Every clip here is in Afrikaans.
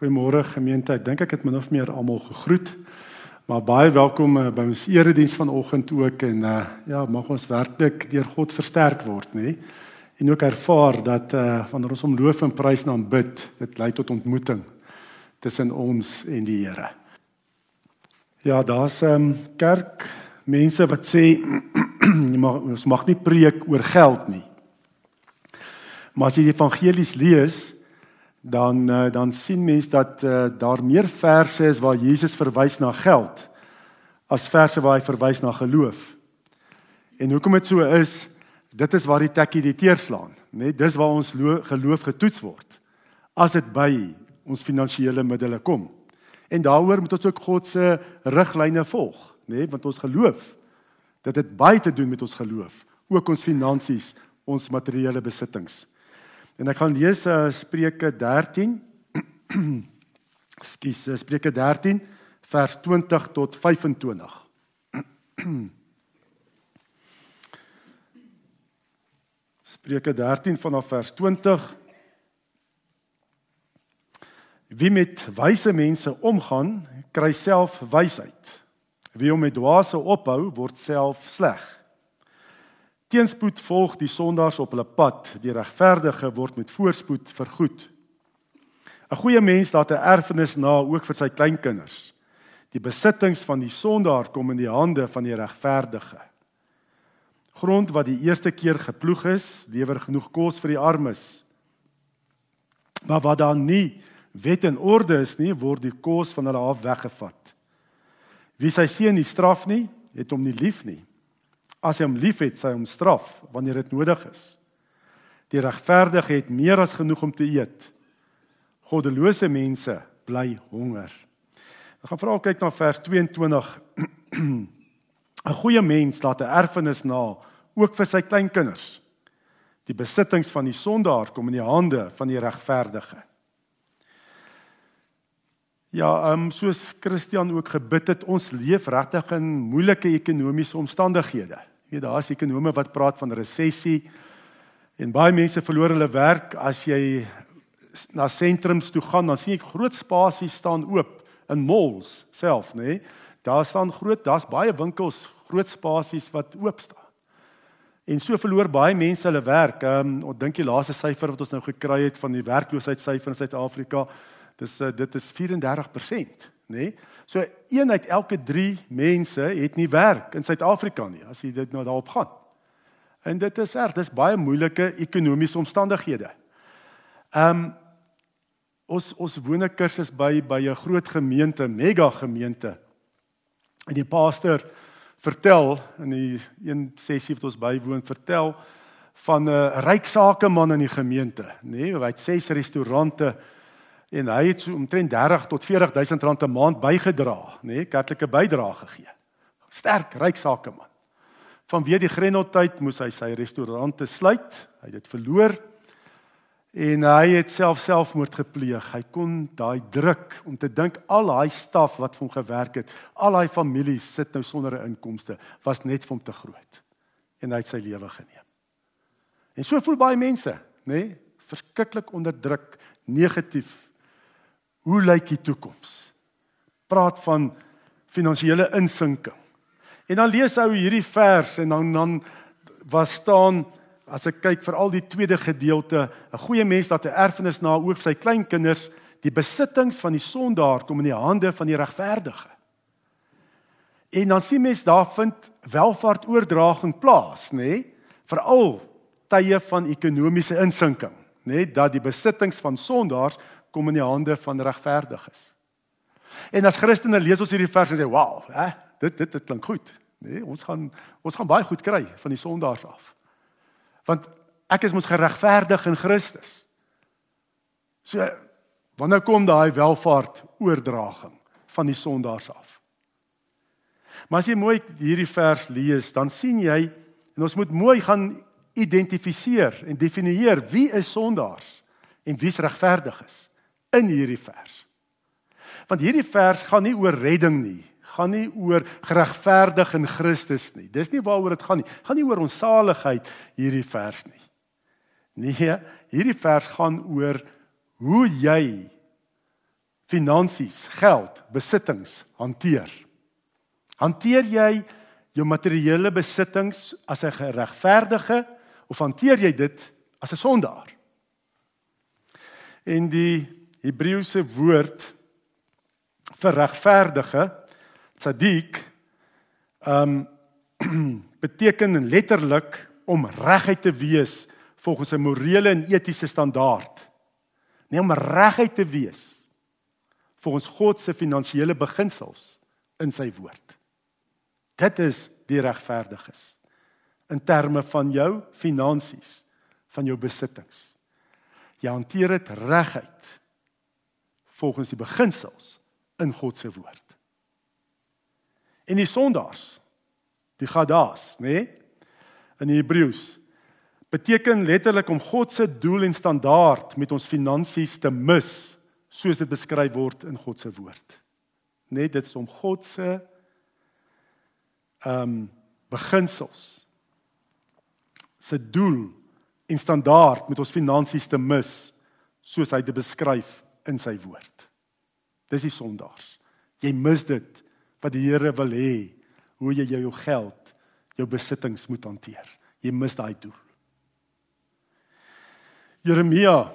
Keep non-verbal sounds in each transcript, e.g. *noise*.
Goeiemôre gemeente. Ek dink ek het min of meer almal gegroet. Maar baie welkom uh, by ons erediens vanoggend ook en uh, ja, mag ons werklik deur God versterk word, nê? En ook ervaar dat uh, wanneer ons hom loof en prys en aanbid, dit lei tot ontmoeting tussen ons en die Here. Ja, daar's 'n um, kerk mense wat sê *clears throat* mag, ons mag nie preek oor geld nie. Maar as jy die evangelies lees, dan uh, dan sien mens dat uh, daar meer verse is waar Jesus verwys na geld as verse waar hy verwys na geloof. En hoekom dit so is, dit is waar die tekkie die teer slaan, né? Nee, dis waar ons geloof getoets word as dit by ons finansiële middele kom. En daaroor moet ons ook God se riglyne volg, né? Nee, want ons geloof dat dit baie te doen met ons geloof, ook ons finansies, ons materiële besittings. En ek gaan lees uh, Spreuke 13. Ekskuus, uh, Spreuke 13 vers 20 tot 25. *clears throat* Spreuke 13 vanaf vers 20. Wie met wyse mense omgaan, kry self wysheid. Wie hom met dwaase ophou, word self sleg. Teenspoed volg die sondaars op hulle pad, die regverdige word met voorspoed vergoed. 'n Goeie mens laat 'n erfenis na ook vir sy kleinkinders. Die besittings van die sondaar kom in die hande van die regverdige. Grond wat die eerste keer geploeg is, lewer genoeg kos vir die armes. Maar wat dan nie wet en orde is nie, word die kos van hulle af weggevat. Wie sy seun nie straf nie, het hom nie lief nie. As hy hom liefhet, sy hom straf wanneer dit nodig is. Die regverdige het meer as genoeg om te eet. Goddelose mense bly honger. Ek gaan vra kyk na vers 22. *clears throat* 'n Goeie mens laat 'n erfenis na ook vir sy kleinkinders. Die besittings van die sondaar kom in die hande van die regverdige. Ja, ehm um, soos Christian ook gebid het, ons leef regtig in moeilike ekonomiese omstandighede. Jy weet daar's ekonome wat praat van resessie en baie mense verloor hulle werk as jy na sentrums toe gaan, dan sien ek groot spasies staan oop in malls self, nê? Nee? Daar staan groot, daar's baie winkels, groot spasies wat oop staan. En so verloor baie mense hulle werk. Ehm um, ek dink die laaste syfer wat ons nou gekry het van die werkloosheidsyfer in Suid-Afrika, dis uh, dit is 34% nê? Nee? So een uit elke 3 mense het nie werk in Suid-Afrika nie as jy dit nou daarop gaan. En dit is reg, dis baie moeilike ekonomiese omstandighede. Ehm um, ons ons woon 'n kursus by by 'n groot gemeente, mega gemeente. En die pastor vertel in die een sessie wat ons bywoon, vertel van 'n ryk sakeman in die gemeente, nê? Nee, hy het ses restaurante en hy het so omtrent 30 tot 40000 rand 'n maand bygedra, nê, nee, kerklike bydrae gegee. Sterk, ryk sakeman. Vanweë die Grendeltyd moes hy sy restaurante sluit. Hy het dit verloor en hy het self selfmoord gepleeg. Hy kon daai druk om te dink al daai staf wat vir hom gewerk het, al daai families sit nou sonder 'n inkomste, was net vir hom te groot. En hy het sy lewe geneem. En so voel baie mense, nê, nee, verskriklik onderdruk, negatief Hoe lyk die toekoms? Praat van finansiële insinking. En dan lees ou hierdie vers en dan dan was staan as ek kyk vir al die tweede gedeelte, 'n goeie mens dat 'n erfenis na ook sy kleinkinders, die besittings van die sondaar kom in die hande van die regverdige. En dan sien mens daar vind welvaart oordraging plaas, nê? Nee? Veral tye van ekonomiese insinking, nê, nee? dat die besittings van sondaars kom in die hande van regverdiges. En as Christene lees ons hierdie vers en sê, "Wow, hè, dit dit dit klink goed." Nee, ons gaan ons gaan baie goed kry van die sondaars af. Want ek is mos geregverdig in Christus. So wanneer kom daai welvaart oordraging van die sondaars af? Maar as jy mooi hierdie vers lees, dan sien jy en ons moet mooi gaan identifiseer en definieer wie is sondaars en wie's regverdig is in hierdie vers. Want hierdie vers gaan nie oor redding nie, gaan nie oor geregverdig in Christus nie. Dis nie waaroor dit gaan nie. Gaan nie oor ons saligheid hierdie vers nie. Nee, hierdie vers gaan oor hoe jy finansies, geld, besittings hanteer? Hanteer jy jou materiële besittings as 'n geregverdige of hanteer jy dit as 'n sondaar? En die Hebreëse woord vir regverdige, tzaddik, ehm um, *clears throat* beteken letterlik om reguit te wees volgens 'n morele en etiese standaard. Nie om reguit te wees volgens God se finansiële beginsels in sy woord. Dit is die regverdiges in terme van jou finansies, van jou besittings. Jy hanteer dit reguit volgens die beginsels in God se woord. En die sondaars, die gadaas, nê? Nee, in Hebreëus beteken letterlik om God se doel en standaard met ons finansies te mis, soos dit beskryf word in God se woord. Net dit is om God se ehm um, beginsels se doel en standaard met ons finansies te mis, soos hy dit beskryf in sy woord. Dis die sondaars. Jy mis dit wat die Here wil hê, hoe jy jou geld, jou besittings moet hanteer. Jy mis daai doel. Jeremia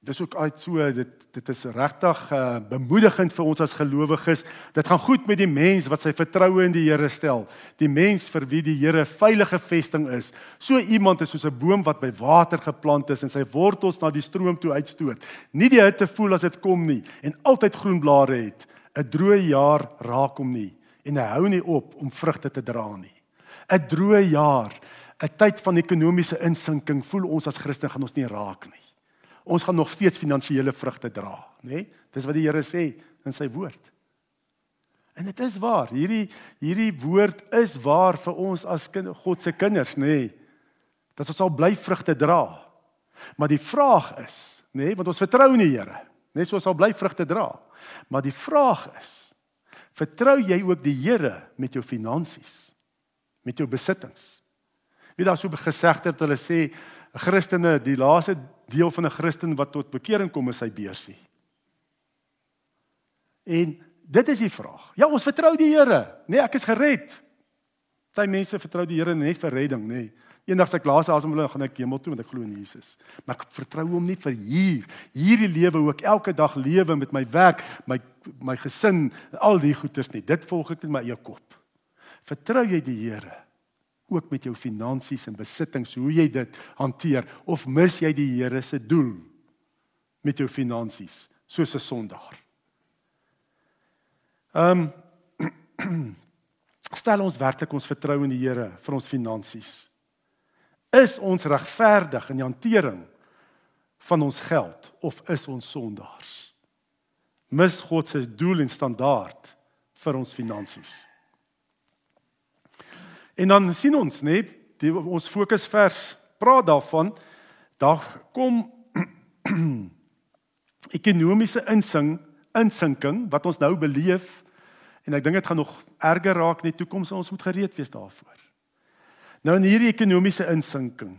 dis ook uit so dit dit is regtig uh, bemoedigend vir ons as gelowiges. Dit gaan goed met die mens wat sy vertroue in die Here stel. Die mens vir wie die Here veilige vesting is. So iemand is soos 'n boom wat by water geplant is en sy wortels na die stroom toe uitstoot. Nie die hitte voel as dit kom nie en altyd groen blare het. 'n Droë jaar raak hom nie en hy hou nie op om vrugte te dra nie. 'n Droë jaar 'n tyd van ekonomiese insinking voel ons as Christen gaan ons nie raak nie. Ons gaan nog steeds finansiële vrugte dra, nê? Dis wat die Here sê in sy woord. En dit is waar. Hierdie hierdie woord is waar vir ons as kind, God se kinders, nê? Dat ons sal bly vrugte dra. Maar die vraag is, nê, want ons vertrou in die Here, net so ons sal bly vrugte dra. Maar die vraag is, vertrou jy ook die Here met jou finansies? Met jou besittings? Wie daar so gesegde het hulle sê Christene, die laaste deel van 'n Christen wat tot bekering kom is sy beursie. En dit is die vraag. Ja, ons vertrou die Here. Nee, ek is gered. Party mense vertrou die Here net vir redding, nê. Nee. Eendag se klasse as om hulle gaan ek hemel toe want ek glo in Jesus. Maar ek vertrou hom nie vir hier, hierdie lewe ek elke dag lewe met my werk, my my gesin, al die goeders nie. Dit volg ek net my eie kop. Vertrou jy die Here? Ook met jou finansies en besittings, hoe jy dit hanteer of mis jy die Here se doel met jou finansies soos 'n sondaar? Ehm um, *clears throat* stel ons werklik ons vertrou in die Here vir ons finansies. Is ons regverdig in die hantering van ons geld of is ons sondaars? Mis God se doel en standaard vir ons finansies? En dan sien ons net die ons fokusvers praat daarvan daar kom *clears throat* ekonomiese insing insinking wat ons nou beleef en ek dink dit gaan nog erger raak in die toekoms ons moet gereed wees daarvoor. Nou in hierdie ekonomiese insinking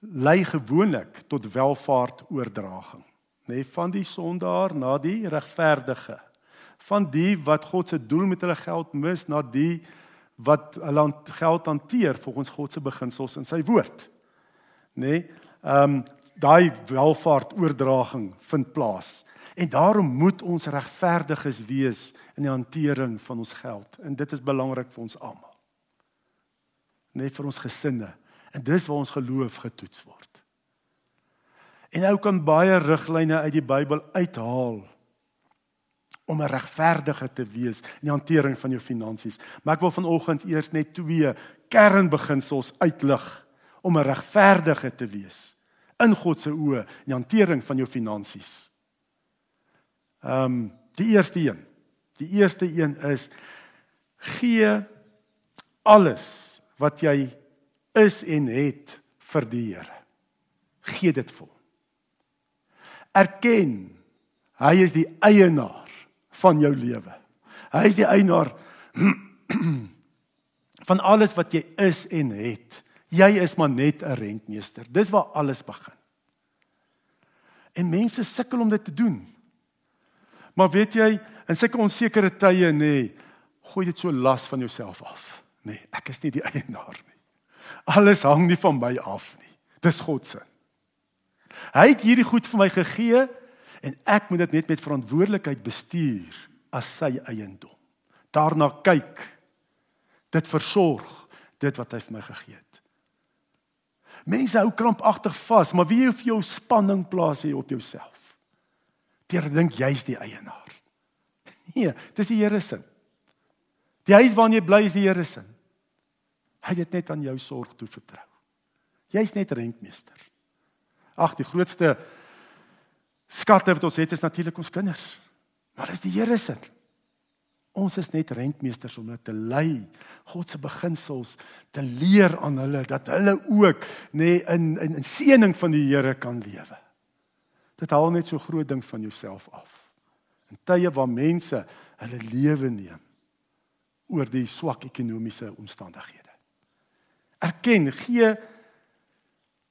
lei gewoonlik tot welvaartoordraging, nê, nee, van die sondaar na die regverdige, van die wat God se doel met hulle geld mis na die wat hulle geld hanteer volgens God se beginsels in sy woord. Nê? Nee, ehm um, daai welvaart oordraging vind plaas. En daarom moet ons regverdiges wees in die hantering van ons geld. En dit is belangrik vir ons almal. Net vir ons gesinne. En dis waar ons geloof getoets word. En ou kan baie riglyne uit die Bybel uithaal om 'n regverdige te wees in die hantering van jou finansies. Maar ek wil vanoggend eers net twee kernbeginsels uitlig om 'n regverdige te wees in God se oë in die hantering van jou finansies. Ehm um, die eerste een. Die eerste een is gee alles wat jy is en het vir die Here. Gee dit vir hom. Erken hy is die eienaar van jou lewe. Hy is die eienaar *clears throat* van alles wat jy is en het. Jy is maar net 'n rentmeester. Dis waar alles begin. En mense sukkel om dit te doen. Maar weet jy, in sulke onsekere tye nê, nee, gooi dit so las van jouself af. Nee, ek is nie die *laughs* eienaar nie. Alles hang nie van my af nie. Dis God se. Hy het hierdie goed vir my gegee en ek moet dit net met verantwoordelikheid bestuur as sy eiendom. Daarna kyk. Dit versorg dit wat hy vir my gegee het. Mense hou krampagtig vas, maar wie vir jou spanning plaas hier op jouself? Deur dink jy's die eienaar. *laughs* Nee, dis die Here se. Die huis waarin jy bly is die Here se. Hy het dit net aan jou sorg toe vertrou. Jy's net rentmeester. Ag, die grootste skatte wat ons het is natuurlik ons kinders. Maar dis die Here se. Ons is net rentmeesters om hulle te lei, God se beginsels te leer aan hulle dat hulle ook nê nee, in in in seëning van die Here kan lewe. Dit haal net so groot ding van jouself af. In tye waar mense hulle lewe neem oor die swak ekonomiese omstandighede. Erken, gee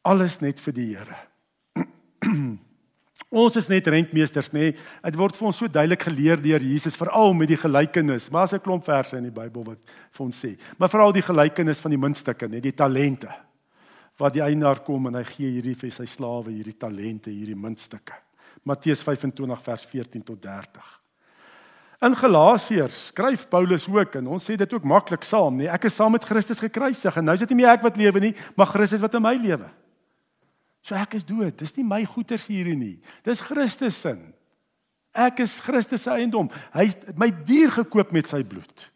alles net vir die Here. Ons is net rentmeesters, nê? Nee. Dit word vir ons so duidelik geleer deur Jesus, veral met die gelykenis. Maar as 'n klomp verse in die Bybel wat vir ons sê, maar veral die gelykenis van die muntstukke, nê, die talente. Wat die eienaar kom en hy gee hierdie vir sy slawe hierdie talente, hierdie muntstukke. Matteus 25 vers 14 tot 30. In Galasiërs skryf Paulus ook en ons sê dit ook maklik saam, nee, ek is saam met Christus gekruisig en nou is dit nie meer ek wat lewe nie, maar Christus wat in my lewe. So ek is dood. Dis nie my goeders hierdie nie. Dis Christus se. Ek is Christus se eiendom. Hy het my duur gekoop met sy bloed.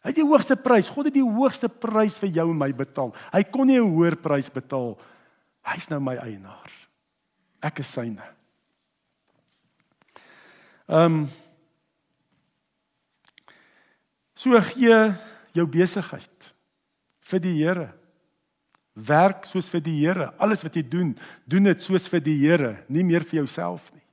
Hy het die hoogste prys. God het die hoogste prys vir jou en my betaal. Hy kon nie 'n hoër prys betaal. Hy's nou my eienaar. Ek is syne. Ehm um, So gee jou besigheid vir die Here. Werk soos vir die Here. Alles wat jy doen, doen dit soos vir die Here, nie meer vir jouself nie.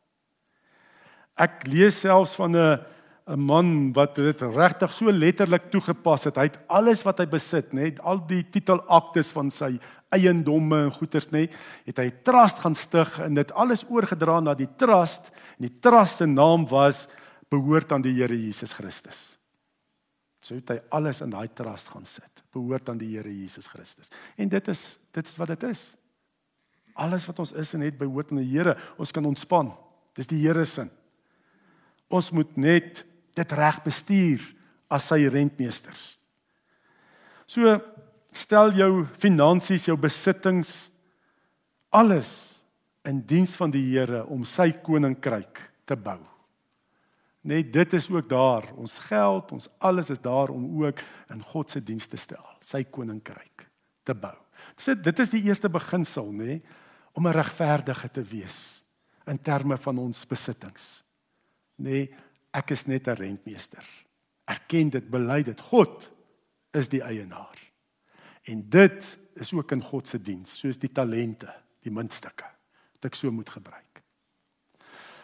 Ek lees selfs van 'n 'n man wat dit regtig so letterlik toegepas het. Hy het alles wat hy besit, net al die titelaktes van sy eiendomme en goederes, net het hy 'n trust gaan stig en dit alles oorgedra na die trust en die trust se naam was behoort aan die Here Jesus Christus. So het hy alles in daai trust gaan sit. Behoort aan die Here Jesus Christus. En dit is dit is wat dit is. Alles wat ons is en het behoort aan die Here. Ons kan ontspan. Dis die Here se. Ons moet net dit reg bestuur as sy rentmeesters. So stel jou finansies, jou besittings alles in diens van die Here om sy koninkryk te bou. Net dit is ook daar. Ons geld, ons alles is daar om ook in God se diens te stel, sy koninkryk te bou. Dit dit is die eerste beginsel, nê, om 'n regverdige te wees in terme van ons besittings. Nê, ek is net 'n rentmeester. Erken dit, bely dit. God is die eienaar. En dit is ook in God se diens, soos die talente, die muntstukke wat ek so moet gebruik.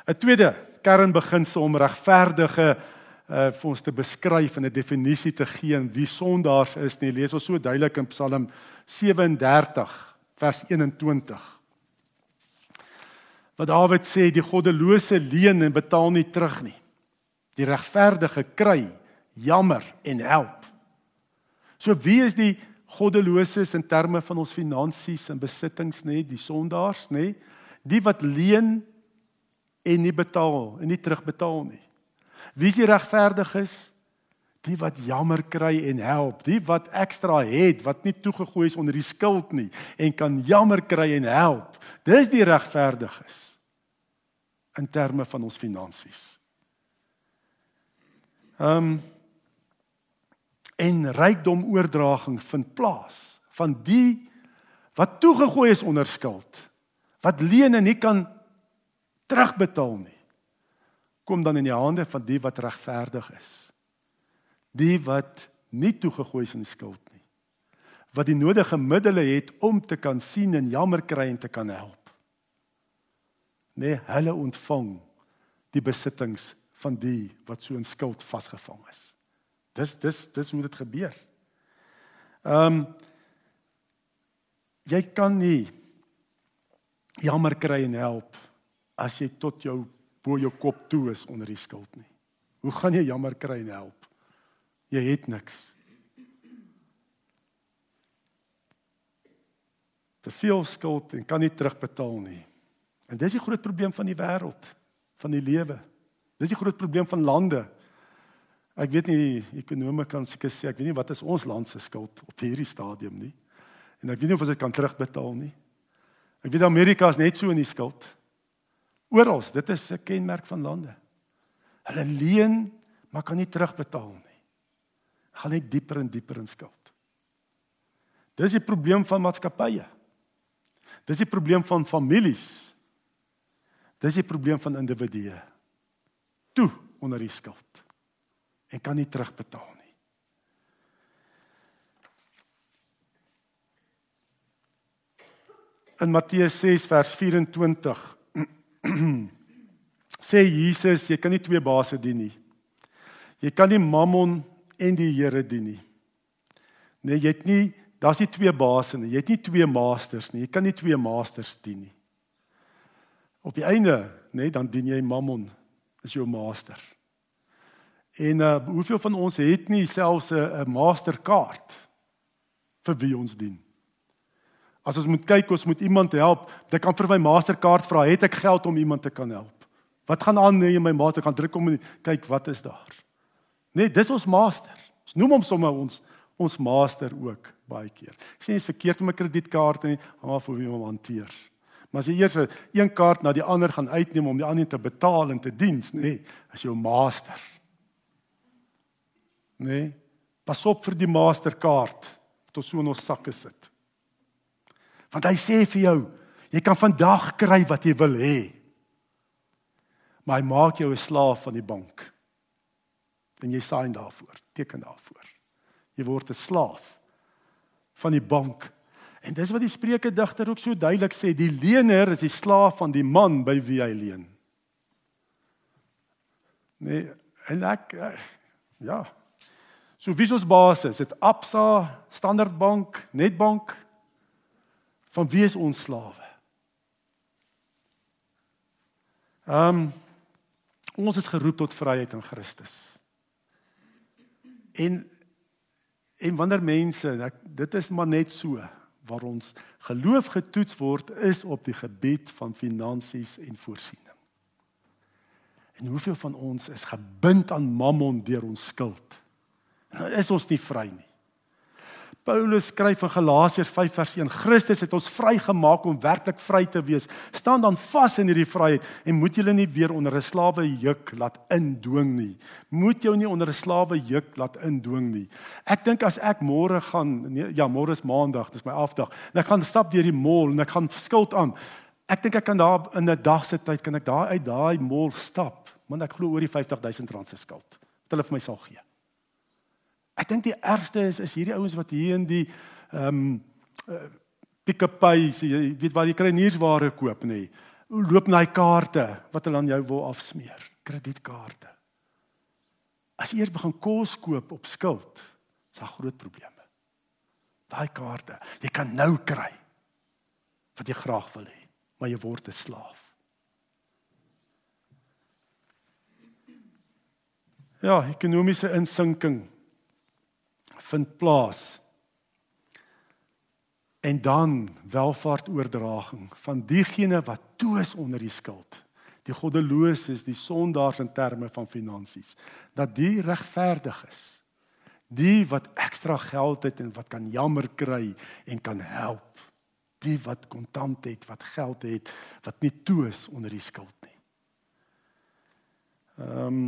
'n Tweede kernbeginsel om regverdige uh vir ons te beskryf en 'n definisie te gee en wie sondaars is nie. Lees ons so duidelik in Psalm 37 vers 21. Wat Dawid sê, die goddelose leen en betaal nie terug nie. Die regverdige kry jammer en help. So wie is die goddeloses in terme van ons finansies en besittings nê, die sondaars nê? Die wat leen en nie betaal en nie terugbetaal nie. Wie is die regverdig is? Die wat jammer kry en help, die wat ekstra het, wat nie toegegooi is onder die skuld nie en kan jammer kry en help. Dis die regverdiges in terme van ons finansies. Ehm um, en rykdom oordraging vind plaas van die wat toegegooi is onder skuld, wat leen en nie kan terugbetaal nie. Kom dan in die hande van die wat regverdig is. Die wat nie toegegooi is in skuld nie. Wat die nodige middele het om te kan sien en jammer kry en te kan help. Nee, hulle ontvang die besittings van die wat so in skuld vasgevang is. Dis dis dis hoe dit gebeur. Ehm um, jy kan nie jammer kry en help as jy tot jou bo jou kop toe is onder die skuld nie. Hoe gaan jy jammer kry en help? Jy het niks. Te veel skuld en kan nie terugbetaal nie. En dis die groot probleem van die wêreld, van die lewe. Dis die groot probleem van lande. Ek weet nie ekonome kan seker sê ek weet nie wat is ons land se skuld op hierdie stadium nie. En ek weet nie of ons dit kan terugbetaal nie. Ek weet Amerika is net so in die skuld. Oral, dit is 'n kenmerk van lande. Hulle leen, maar kan nie terugbetaal nie. Gaan net dieper en dieper in skuld. Dis die probleem van maatskappye. Dis die probleem van families. Dis die probleem van individue. Toe onder die skuld en kan nie terugbetaal nie. In Matteus 6 vers 24 *clears throat* sê Jesus jy kan nie twee baase dien nie. Jy kan nie Mammon en die Here dien nie. Nee, jy het nie daar's nie twee baase nie. Jy het nie twee masters nie. Jy kan nie twee masters dien nie. Op die einde, nê, nee, dan dien jy Mammon as jou master. En uh hoeveel van ons het nie selfs 'n masterkaart vir wie ons dien? As ons moet kyk, ons moet iemand help, dan kan vir my masterkaart vra, het ek geld om iemand te kan help? Wat gaan aan nee, my master kan druk om kyk wat is daar? Nee, dis ons master. Ons noem hom sommer ons ons master ook baie keer. Ek sê is verkeerd om 'n kredietkaart nie, maar vir wie om hanteer. Maar as jy eers een kaart na die ander gaan uitneem om die ander te betaal en te diens, nee, as jou master. Nee. Pas op vir die masterkaart wat ons so in ons sakke sit. Want hy sê vir jou, jy kan vandag kry wat jy wil hê. Maar hy maak jou 'n slaaf van die bank. En jy sign daarvoor, teken daarvoor. Jy word 'n slaaf van die bank. En dis wat die Spreuke digter ook so duidelik sê, die lener is die slaaf van die man by wie hy leen. Nee, en ek ja, So wie is ons basis? Dit Absa, Standard Bank, Nedbank. Van wie is ons slawe? Ehm um, ons is geroep tot vryheid in Christus. En en wanneer mense, ek, dit is maar net so waar ons geloof getoets word is op die gebied van finansies en voorsiening. En hoeveel van ons is gebind aan Mammon deur ons skuld? Nou is ons nie vry nie. Paulus skryf in Galasiërs 5 vers 1: Christus het ons vrygemaak om werklik vry te wees. Staan dan vas in hierdie vryheid en moet julle nie weer onder 'n slawe juk laat indwing nie. Moet jou nie onder 'n slawe juk laat indwing nie. Ek dink as ek môre gaan nee, ja, môre is maandag, dis my afdag. En ek gaan stap deur die mall en ek gaan skuld aan. Ek dink ek kan daar in 'n dag se tyd kan ek daar uit daai mall stap, want ek glo oor die 50000 rand se skuld. Wat hulle vir my sal gee. Ek dink die ergste is is hierdie ouens wat hier in die ehm um, uh, pick-up pays, jy weet waar jy kry nuusware koop nê. Nee. Loop na hy kaarte wat hulle aan jou wil afsmeer, kredietkaarte. As jy eers begin kos koop op skuld, is daar groot probleme. Daai kaarte, jy kan nou kry wat jy graag wil hê, maar jy word 'n slaaf. Ja, ekonomiese insinking vind plaas. En dan welvaartoordraging van diegene wat toe is onder die skuld. Die goddeloses, die sondaars in terme van finansies, dat die regverdig is. Die wat ekstra geld het en wat kan jammer kry en kan help. Die wat kontant het, wat geld het, wat nie toe is onder die skuld nie. Ehm um,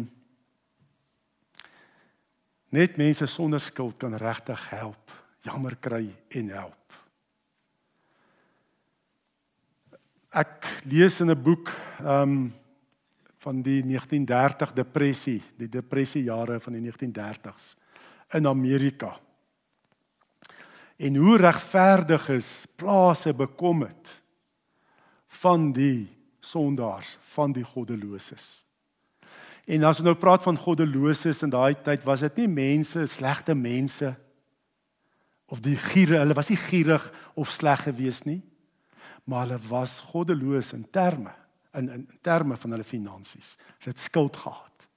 Net mense sonder skuld kan regtig help, jammer kry en help. Ek lees in 'n boek ehm um, van die 1930 depressie, die depressiejare van die 1930s in Amerika. En hoe regverdig is plase bekom het van die sondaars, van die goddeloses. En as ons nou praat van goddeloses in daai tyd, was dit nie mense, slegte mense of die giere, hulle was nie gierig of sleg gewees nie, maar hulle was goddeloos in terme. in in terme van hulle finansies. Hulle het skuld gehad.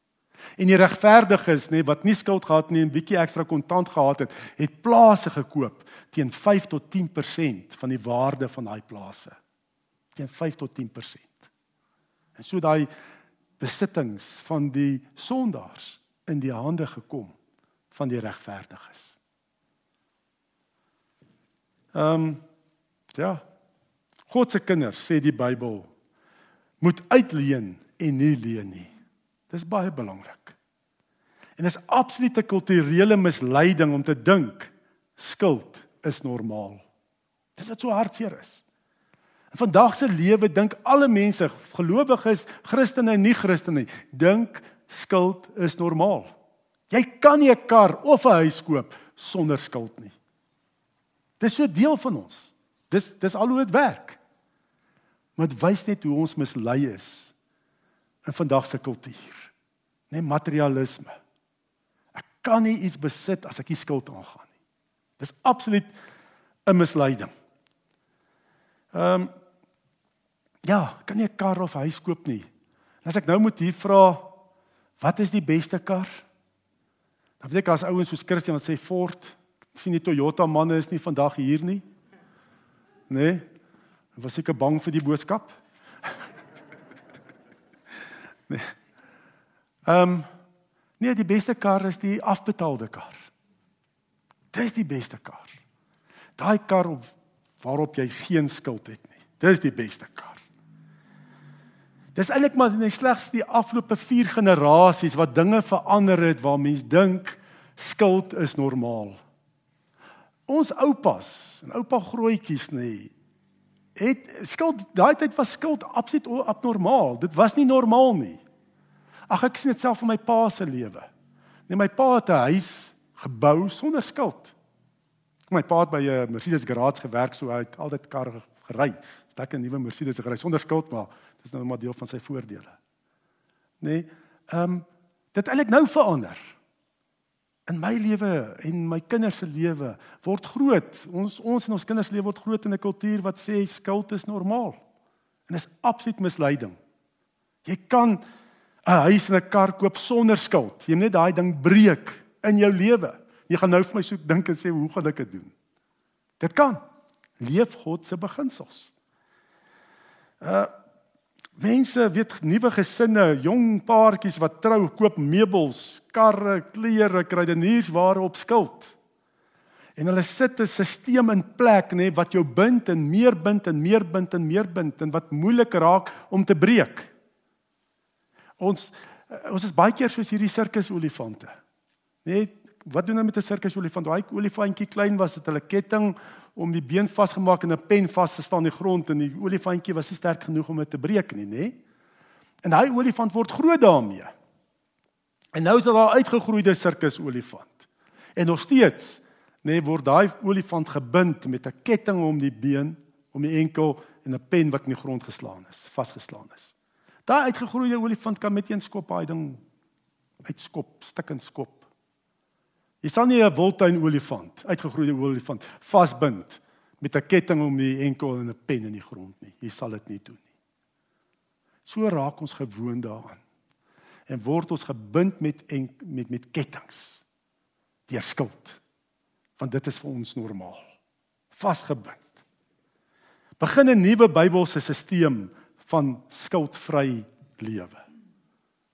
En die regverdiges nê wat nie skuld gehad nie en bietjie ekstra kontant gehad het, het plase gekoop teen 5 tot 10% van die waarde van daai plase. Teen 5 tot 10%. En so daai besittings van die sondaars in die hande gekom van die regverdiges. Ehm um, ja. God se kinders sê die Bybel moet uitleen en nie leen nie. Dis baie belangrik. En dis absolute kulturele misleiding om te dink skuld is normaal. Dis wat so hartseer is. In vandag se lewe dink alle mense, gelowiges, Christene en nie-Christene, dink skuld is normaal. Jy kan nie 'n kar of 'n huis koop sonder skuld nie. Dis so deel van ons. Dis dis al hoe dit werk. Maar dit wys net hoe ons mislei is in vandag se kultuur. Net materialisme. Ek kan nie iets besit as ek nie skuld aangaan nie. Dis absoluut 'n misleiding. Ehm um, ja, kan nie 'n kar of huis koop nie. En as ek nou moet hier vra wat is die beste kar? Dan weet ek as ouens soos Christian wat sê Ford, sien die Toyota manne is nie vandag hier nie. Nee. Was seker bang vir die boodskap? *laughs* nee. Ehm um, nee, die beste kar is die afbetaalde kar. Dis die beste kar. Daai kar op waarop jy geen skuld het nie. Dis die beste kar. Dis eintlik maar net slegs die afgelope 4 generasies wat dinge verander het waar mense dink skuld is normaal. Ons oupas en oupa grootjies nê het skuld daai tyd was skuld absoluut abnormaal. Dit was nie normaal nie. Ag ek sien dit self in my pa se lewe. Nee my pa het 'n huis gebou sonder skuld. My pa het by 'n Mercedes garage gewerk so hy het altyd karre gery. Lekker nuwe Mercedes gery sonder skuld maar dis nou maar deel van sy voordele. Nee, ehm um, dit eintlik nou verander. In my lewe en my kinders se lewe word groot. Ons ons en ons kinders lewe word groot in 'n kultuur wat sê skuld is normaal. En dis absoluut misleiding. Jy kan 'n huis en 'n kar koop sonder skuld. Jy net daai ding breek in jou lewe. Jy gaan nou vir my soek dink en sê hoe gaan ek dit doen? Dit kan. Leef God se beginsels. Uh mense weet nuwe gesinne, jong paartjies wat trou, koop meubels, karre, klere, kruideniersware op skuld. En hulle sit 'n stelsel in plek nê wat jou bind en meer bind en meer bind en meer bind en wat moeilik raak om te breek. Ons ons is baie keer soos hierdie sirkus olifante. Net wat doen hulle met 'n sirkus olifant? Daai olifantjie klein was dit hulle ketting om die been vasgemaak en 'n pen vas te staan in die grond en die olifantjie was nie sterk genoeg om dit te breek nie, nê? En daai olifant word groot daarmee. En nou is daar 'n uitgegroeide sirkus olifant. En nog steeds, nê, word daai olifant gebind met 'n ketting om die been, om die enkel en 'n pen wat in die grond geslaan is, vasgeslaan is. Daai uitgegroeide olifant kan met een skop daai ding uitskop, stikkend skop. Jy sal nie 'n woltuin olifant, uitgegroeide olifant vasbind met 'n ketting om die enkel en 'n pen in die grond nie. Jy sal dit nie doen nie. So raak ons gewoond daaraan. En word ons gebind met en, met met kettinge deur skuld. Want dit is vir ons normaal. Vasgebind. Begin 'n nuwe Bybelse stelsel van skuldvry lewe.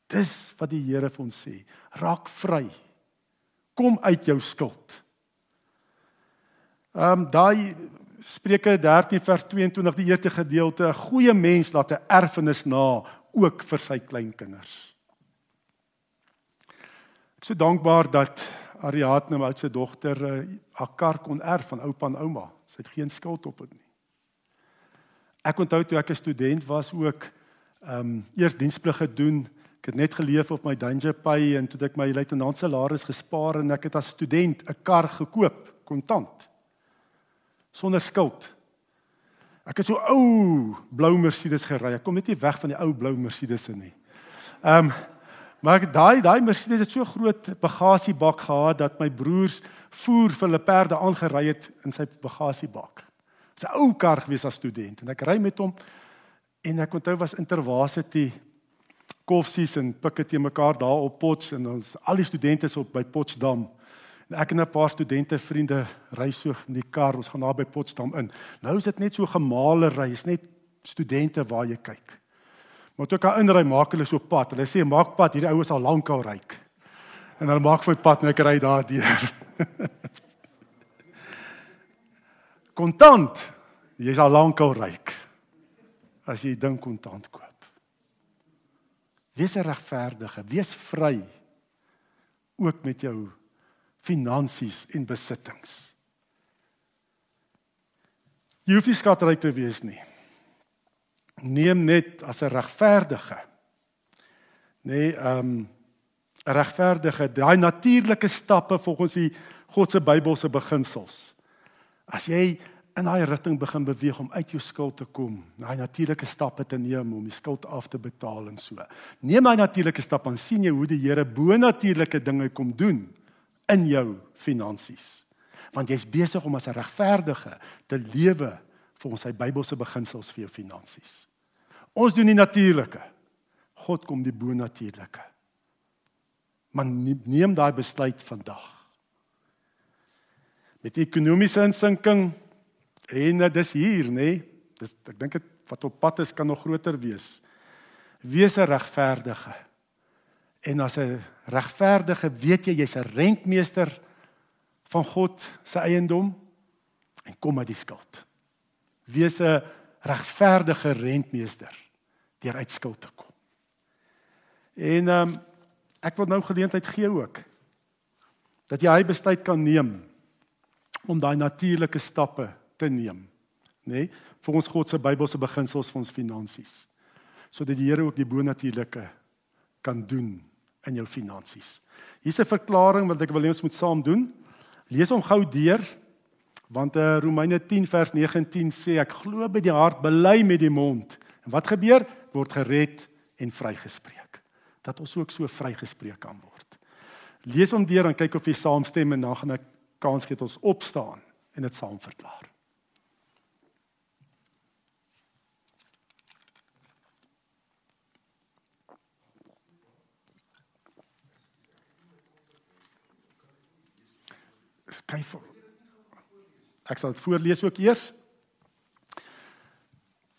Dis wat die Here vir ons sê. Raak vry. Kom uit jou skuld. Ehm um, daai Spreuke 13 vers 22 die eerste gedeelte, 'n goeie mens laat 'n erfenis na ook vir sy kleinkinders. Ek so dankbaar dat Ariadne my oudste dogter eh, haar kar kon erf van oupa en ouma. Sy het geen skuld op dit nie. Ek onthou toe ek 'n student was ook ehm um, eers diensplig gedoen Ek het net geleef op my danger pay en toe ek my luitenant salaris gespaar en ek het as student 'n kar gekoop, kontant. Sonder skuld. Ek het so ou blou Mercedes gery. Ek kom net nie weg van die ou blou Mercedes nie. Ehm um, maar daai daai Mercedes het so groot bagasiebak gehad dat my broers voer vir hulle perde aangery het in sy bagasiebak. Dis 'n ou kar gewees as student en ek ry met hom En ek onthou was intervarsity koffsies en pikke te mekaar daar op Pots en ons al die studente is op by Potsdam. En ek en 'n paar studente vriende ry so in die kar, ons gaan daar by Potsdam in. Nou is dit net so gemale ry, is net studente waar jy kyk. Maar toe ek daar inry, maak hulle so pad. Hulle sê maak pad, hierdie oues al lankal ryk. En hulle maak vir pad en ek ry daar deur. *laughs* kontant. Jy's al lankal ryk. As jy dink kontant koop. Wees 'n regverdige, wees vry ook met jou finansies en besittings. Jy hoef nie skatryk te wees nie. Neem net as 'n regverdige. Nee, ehm um, 'n regverdige, daai natuurlike stappe volgens die God se Bybelse beginsels. As jy in daai rigting begin beweeg om uit jou skuld te kom, daai natuurlike stappe te neem om die skuld af te betaal en so. Neem daai natuurlike stap en sien jy hoe die Here bo-natuurlike dinge kom doen in jou finansies. Want jy's besig om as 'n regverdige te lewe volgens sy Bybelse beginsels vir jou finansies. Ons doen die natuurlike. God kom die bo-natuurlike. Maar neem daai besluit vandag. Met ekonomiese insinking En uh, dis hier, nê? Nee? Dis ek dink dit wat op pad is kan nog groter wees. Wees 'n regverdige. En as 'n regverdige weet jy jy's 'n rentmeester van God se eiendom en kom uit die skuld. Wees 'n regverdige rentmeester deur uit skuld te kom. En um, ek wil nou geleentheid gee ook dat jy hy besluit kan neem om daai natuurlike stappe te neem, nê? Nee, vir ons God se Bybelse beginsels vir ons finansies. Sodat die Here ook die bonatuurlike kan doen in jou finansies. Hier's 'n verklaring wat ek wil hê ons moet saam doen. Lees hom gou deur want uh, Romeine 10 vers 19 sê ek glo by die hart, bely met die mond. En wat gebeur? Word gered en vrygespreek. Dat ons ook so vrygespreek kan word. Lees hom deur en kyk of jy saamstem en dan gaan ek kans gee dat ons opstaan en dit saam verklaar. Kyk ek sal dit voorlees ook eers.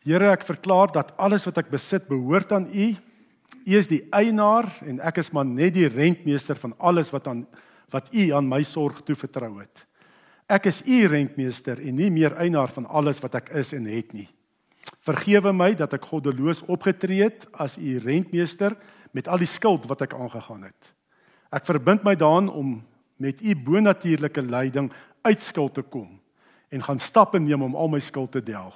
Here ek verklaar dat alles wat ek besit behoort aan U. U is die eienaar en ek is maar net die rentmeester van alles wat aan wat U aan my sorg toevertrou het. Ek is U rentmeester en nie meer eienaar van alles wat ek is en het nie. Vergewe my dat ek goddeloos opgetree het as U rentmeester met al die skuld wat ek aangegaan het. Ek verbind my daaraan om met u bonatuurlike leiding uit skuld te kom en gaan stappe neem om al my skuld te delg.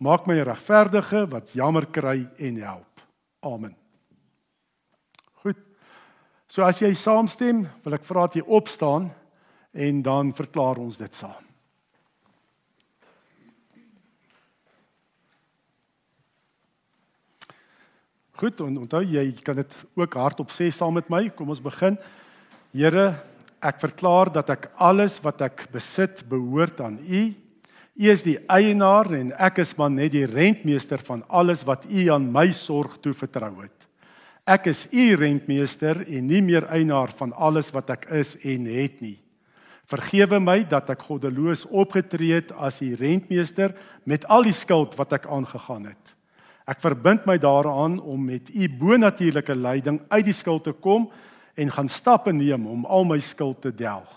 Maak my regverdige wat jammer kry en help. Amen. Goed. So as jy saamstem, wil ek vra dat jy opstaan en dan verklaar ons dit saam. Goed, en onthou jy kan dit ook hardop sê saam met my. Kom ons begin. Here, ek verklaar dat ek alles wat ek besit behoort aan U. U is die eienaar en ek is maar net die rentmeester van alles wat U aan my sorg toevertrou het. Ek is U rentmeester en nie meer eienaar van alles wat ek is en het nie. Vergewe my dat ek goddeloos opgetree het as U rentmeester met al die skuld wat ek aangegaan het. Ek verbind my daaraan om met U bonatuurlike leiding uit die skuld te kom en gaan stappe neem om al my skuld te delg.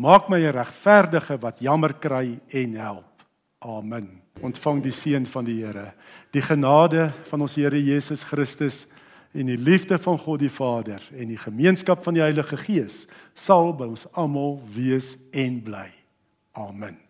Maak my 'n regverdige wat jammer kry en help. Amen. Ontvang die seën van die Here. Die genade van ons Here Jesus Christus en die liefde van God die Vader en die gemeenskap van die Heilige Gees sal by ons almal wees en bly. Amen.